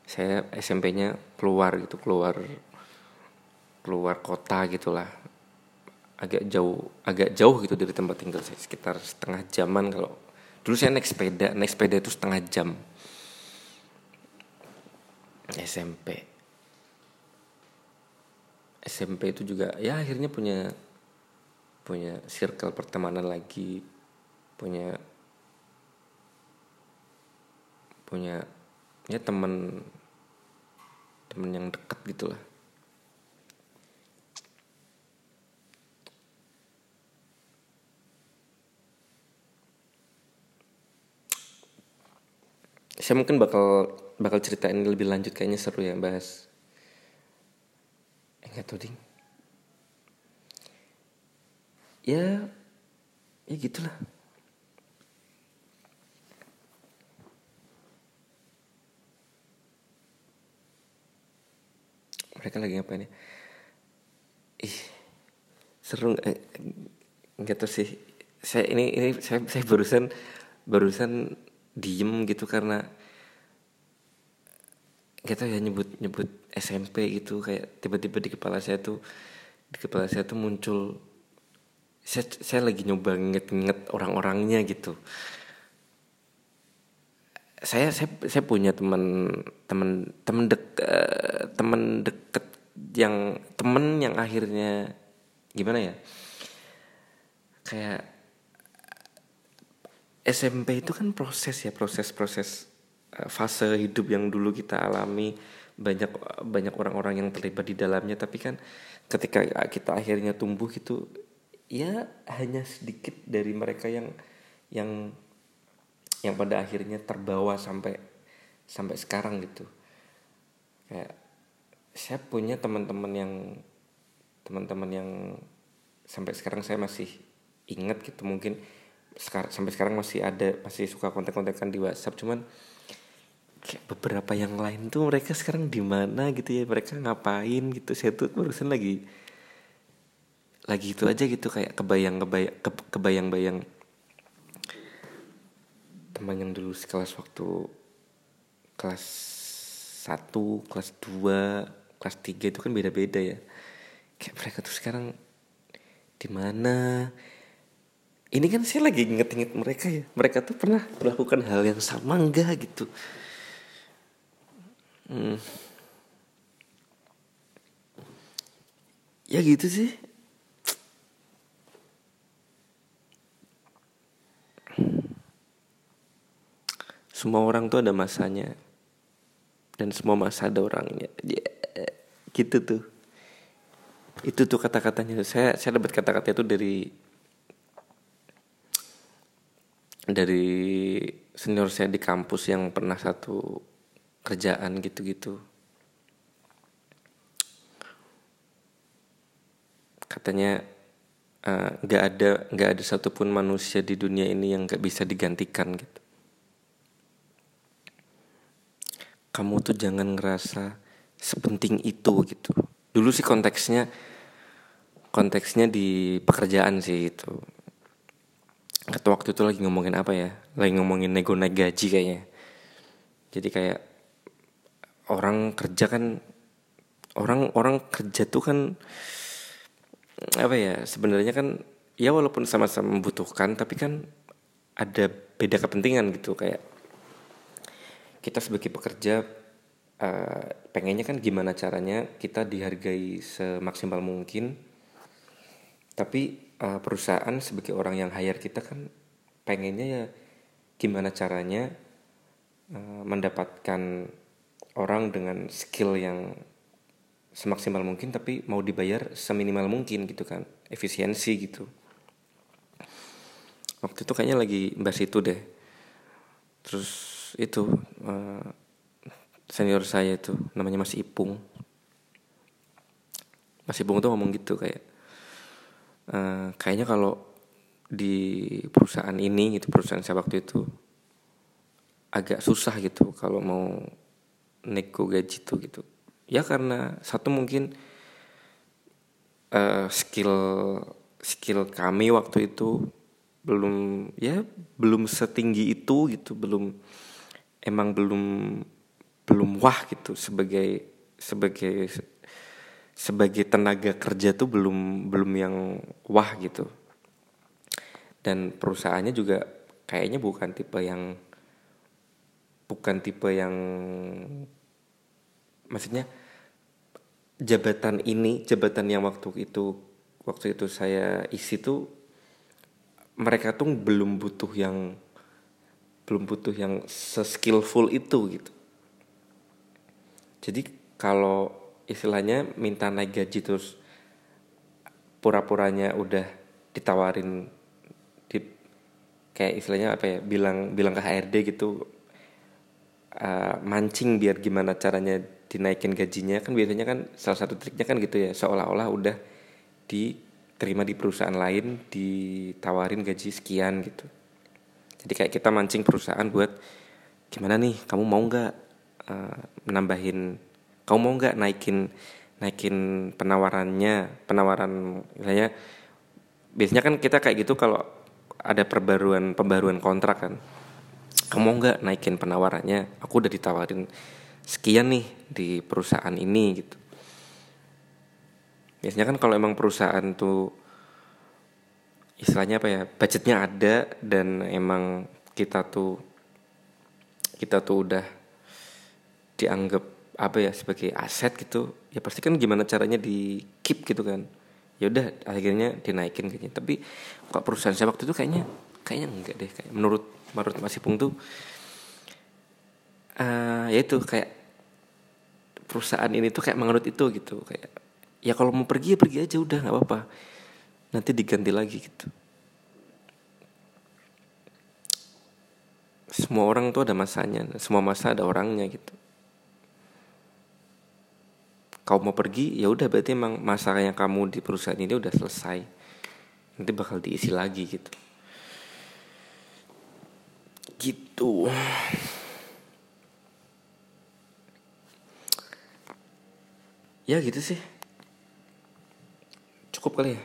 Saya SMP-nya keluar gitu keluar keluar kota gitulah agak jauh agak jauh gitu dari tempat tinggal saya. Sekitar setengah jaman kalau dulu saya naik sepeda naik sepeda itu setengah jam. SMP SMP itu juga ya akhirnya punya punya circle pertemanan lagi punya punya ya teman teman yang dekat gitulah saya mungkin bakal bakal ceritain lebih lanjut kayaknya seru ya bahas. Nggak tahu ding. Ya ya gitulah. Mereka lagi ngapain ya? Ih seru eh, nggak tahu sih. Saya ini ini saya saya barusan barusan diem gitu karena kita ya nyebut nyebut SMP gitu. Kayak tiba-tiba di kepala saya tuh di kepala saya tuh muncul saya, saya lagi nyoba nginget-nginget orang-orangnya gitu. Saya saya saya punya teman teman teman dek uh, teman deket yang temen yang akhirnya gimana ya? Kayak SMP itu kan proses ya proses proses fase hidup yang dulu kita alami. Banyak banyak orang-orang yang terlibat di dalamnya. Tapi kan ketika kita akhirnya tumbuh gitu ya hanya sedikit dari mereka yang yang yang pada akhirnya terbawa sampai sampai sekarang gitu. Kayak saya punya teman-teman yang teman-teman yang sampai sekarang saya masih ingat gitu. Mungkin sekarang sampai sekarang masih ada masih suka kontak-kontakan di WhatsApp cuman kayak beberapa yang lain tuh mereka sekarang di mana gitu ya mereka ngapain gitu. Saya tuh barusan lagi lagi itu aja gitu kayak kebayang kebayang ke, kebayang bayang teman yang dulu sekelas waktu kelas satu kelas dua kelas tiga itu kan beda-beda ya. Kayak mereka tuh sekarang di mana ini kan saya lagi inget-inget mereka ya. Mereka tuh pernah melakukan hal yang sama enggak gitu? Hmm. ya gitu sih. Semua orang tuh ada masanya. Dan semua masa ada orangnya. Yeah. gitu tuh. Itu tuh kata-katanya. Saya saya dapat kata-kata itu dari dari senior saya di kampus yang pernah satu kerjaan gitu-gitu. Katanya eh, nggak uh, ada nggak ada satupun manusia di dunia ini yang nggak bisa digantikan gitu. Kamu tuh jangan ngerasa sepenting itu gitu. Dulu sih konteksnya konteksnya di pekerjaan sih itu atau waktu itu lagi ngomongin apa ya? Lagi ngomongin nego naik gaji kayaknya. Jadi kayak orang kerja kan orang orang kerja tuh kan apa ya sebenarnya kan ya walaupun sama-sama membutuhkan tapi kan ada beda kepentingan gitu. Kayak kita sebagai pekerja uh, pengennya kan gimana caranya kita dihargai semaksimal mungkin tapi uh, perusahaan sebagai orang yang hire kita kan pengennya ya gimana caranya uh, mendapatkan orang dengan skill yang semaksimal mungkin tapi mau dibayar seminimal mungkin gitu kan efisiensi gitu. Waktu itu kayaknya lagi bahas itu deh. Terus itu uh, senior saya itu namanya Mas Ipung. Mas Ipung tuh ngomong gitu kayak uh, kayaknya kalau di perusahaan ini gitu perusahaan saya waktu itu agak susah gitu kalau mau nego gaji tuh gitu. Ya karena satu mungkin uh, skill skill kami waktu itu belum ya belum setinggi itu gitu belum emang belum belum wah gitu sebagai sebagai sebagai tenaga kerja tuh belum belum yang wah gitu. Dan perusahaannya juga kayaknya bukan tipe yang bukan tipe yang maksudnya jabatan ini jabatan yang waktu itu waktu itu saya isi tuh mereka tuh belum butuh yang belum butuh yang seskillful itu gitu. Jadi kalau istilahnya minta naik gaji terus pura-puranya udah ditawarin di kayak istilahnya apa ya bilang bilang ke HRD gitu uh, mancing biar gimana caranya dinaikin gajinya. Kan biasanya kan salah satu triknya kan gitu ya seolah-olah udah diterima di perusahaan lain ditawarin gaji sekian gitu. Jadi kayak kita mancing perusahaan buat gimana nih kamu mau nggak uh, menambahin kamu mau nggak naikin naikin penawarannya penawaran misalnya biasanya kan kita kayak gitu kalau ada perbaruan pembaruan kontrak kan. Kamu mau nggak naikin penawarannya? Aku udah ditawarin sekian nih di perusahaan ini gitu. Biasanya kan kalau emang perusahaan tuh istilahnya apa ya budgetnya ada dan emang kita tuh kita tuh udah dianggap apa ya sebagai aset gitu ya pasti kan gimana caranya di keep gitu kan. Ya udah akhirnya dinaikin kayaknya. Tapi kok perusahaan saya waktu itu kayaknya kayaknya enggak deh. Kayak menurut menurut Mas Ipung tuh uh, ya itu kayak perusahaan ini tuh kayak menganut itu gitu. Kayak ya kalau mau pergi ya pergi aja udah nggak apa-apa. Nanti diganti lagi gitu. Semua orang tuh ada masanya semua masa ada orangnya gitu kau mau pergi ya udah berarti emang masa yang kamu di perusahaan ini udah selesai. Nanti bakal diisi lagi gitu. Gitu. Ya gitu sih. Cukup kali ya?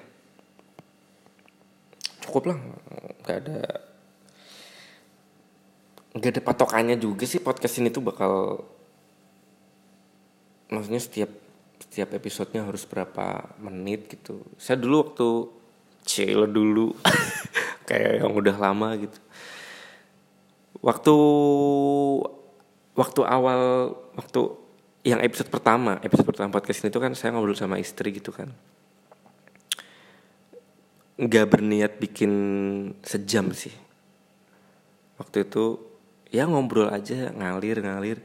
Cukup lah. Nggak ada nggak ada patokannya juga sih podcast ini tuh bakal maksudnya setiap setiap episodenya harus berapa menit gitu. Saya dulu waktu celo dulu kayak yang udah lama gitu. Waktu waktu awal waktu yang episode pertama episode pertama podcast ini tuh kan saya ngobrol sama istri gitu kan. Nggak berniat bikin sejam sih. Waktu itu ya ngobrol aja ngalir ngalir.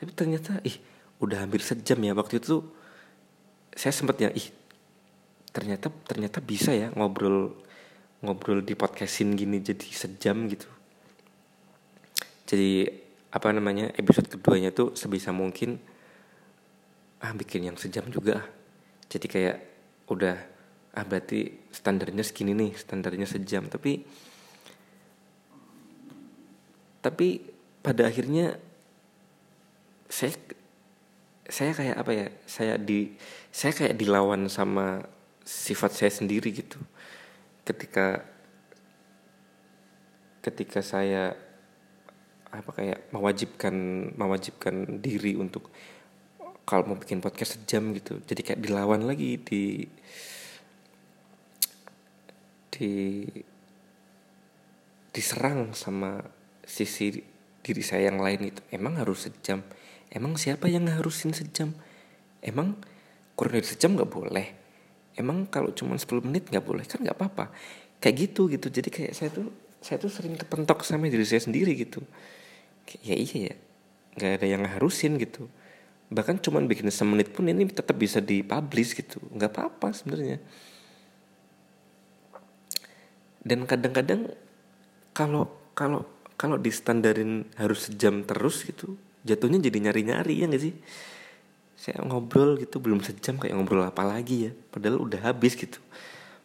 Tapi ternyata ih udah hampir sejam ya. Waktu itu saya sempat ya ih ternyata ternyata bisa ya ngobrol ngobrol di podcastin gini jadi sejam gitu. Jadi apa namanya episode keduanya tuh sebisa mungkin ah bikin yang sejam juga jadi kayak udah ah berarti standarnya segini nih standarnya sejam. Tapi tapi pada akhirnya saya saya kayak apa ya saya di saya kayak dilawan sama sifat saya sendiri gitu. Ketika ketika saya apa kayak mewajibkan mewajibkan diri untuk kalau mau bikin podcast sejam gitu jadi kayak dilawan lagi di di diserang sama sisi diri saya yang lain itu emang harus sejam? Emang siapa yang harusin sejam? Emang kurang dari sejam nggak boleh. Emang kalau cuma 10 menit nggak boleh? Kan nggak apa-apa. Kayak gitu gitu. Jadi kayak saya tuh saya tuh sering kepentok sama diri saya sendiri gitu. Kayak, ya iya ya nggak ada yang harusin gitu. Bahkan cuma bikin semenit pun ini tetap bisa dipublish gitu. Nggak apa-apa sebenarnya. Dan kadang-kadang kalau kalau kalau distandarin harus sejam terus gitu jatuhnya jadi nyari-nyari ya gak sih saya ngobrol gitu belum sejam kayak ngobrol apa lagi ya. Padahal udah habis gitu.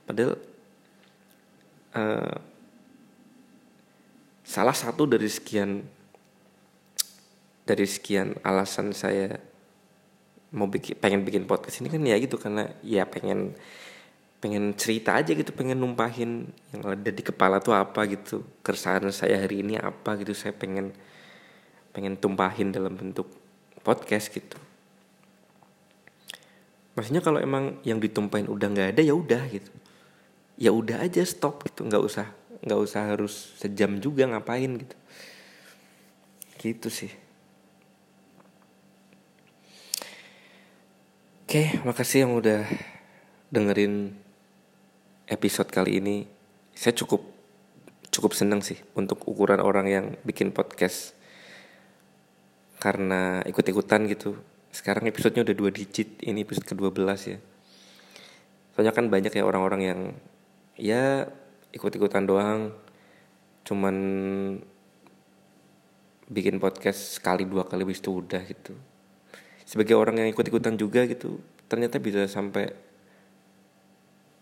Padahal uh, salah satu dari sekian dari sekian alasan saya mau bikin pengen bikin podcast ini kan ya gitu karena ya pengen pengen cerita aja gitu pengen numpahin yang ada di kepala tuh apa gitu keresahan saya hari ini apa gitu. Saya pengen pengen tumpahin dalam bentuk podcast gitu maksudnya kalau emang yang ditumpahin udah nggak ada ya udah gitu. Ya udah aja stop gitu. Nggak usah nggak usah harus sejam juga ngapain gitu. Gitu sih. Oke makasih yang udah dengerin episode kali ini. Saya cukup cukup seneng sih untuk ukuran orang yang bikin podcast. Karena ikut-ikutan gitu sekarang episodenya udah dua digit ini episode ke-12 ya. Soalnya kan banyak ya orang-orang yang ya ikut-ikutan doang. Cuman bikin podcast sekali dua kali wis itu udah gitu. Sebagai orang yang ikut-ikutan juga gitu ternyata bisa sampai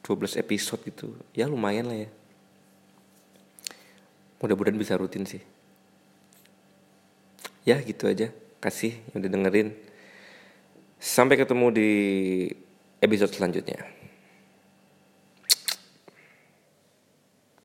12 episode gitu. Ya lumayan lah ya. Mudah-mudahan bisa rutin sih. Ya gitu aja. Kasih yang udah dengerin sampai ketemu di episode selanjutnya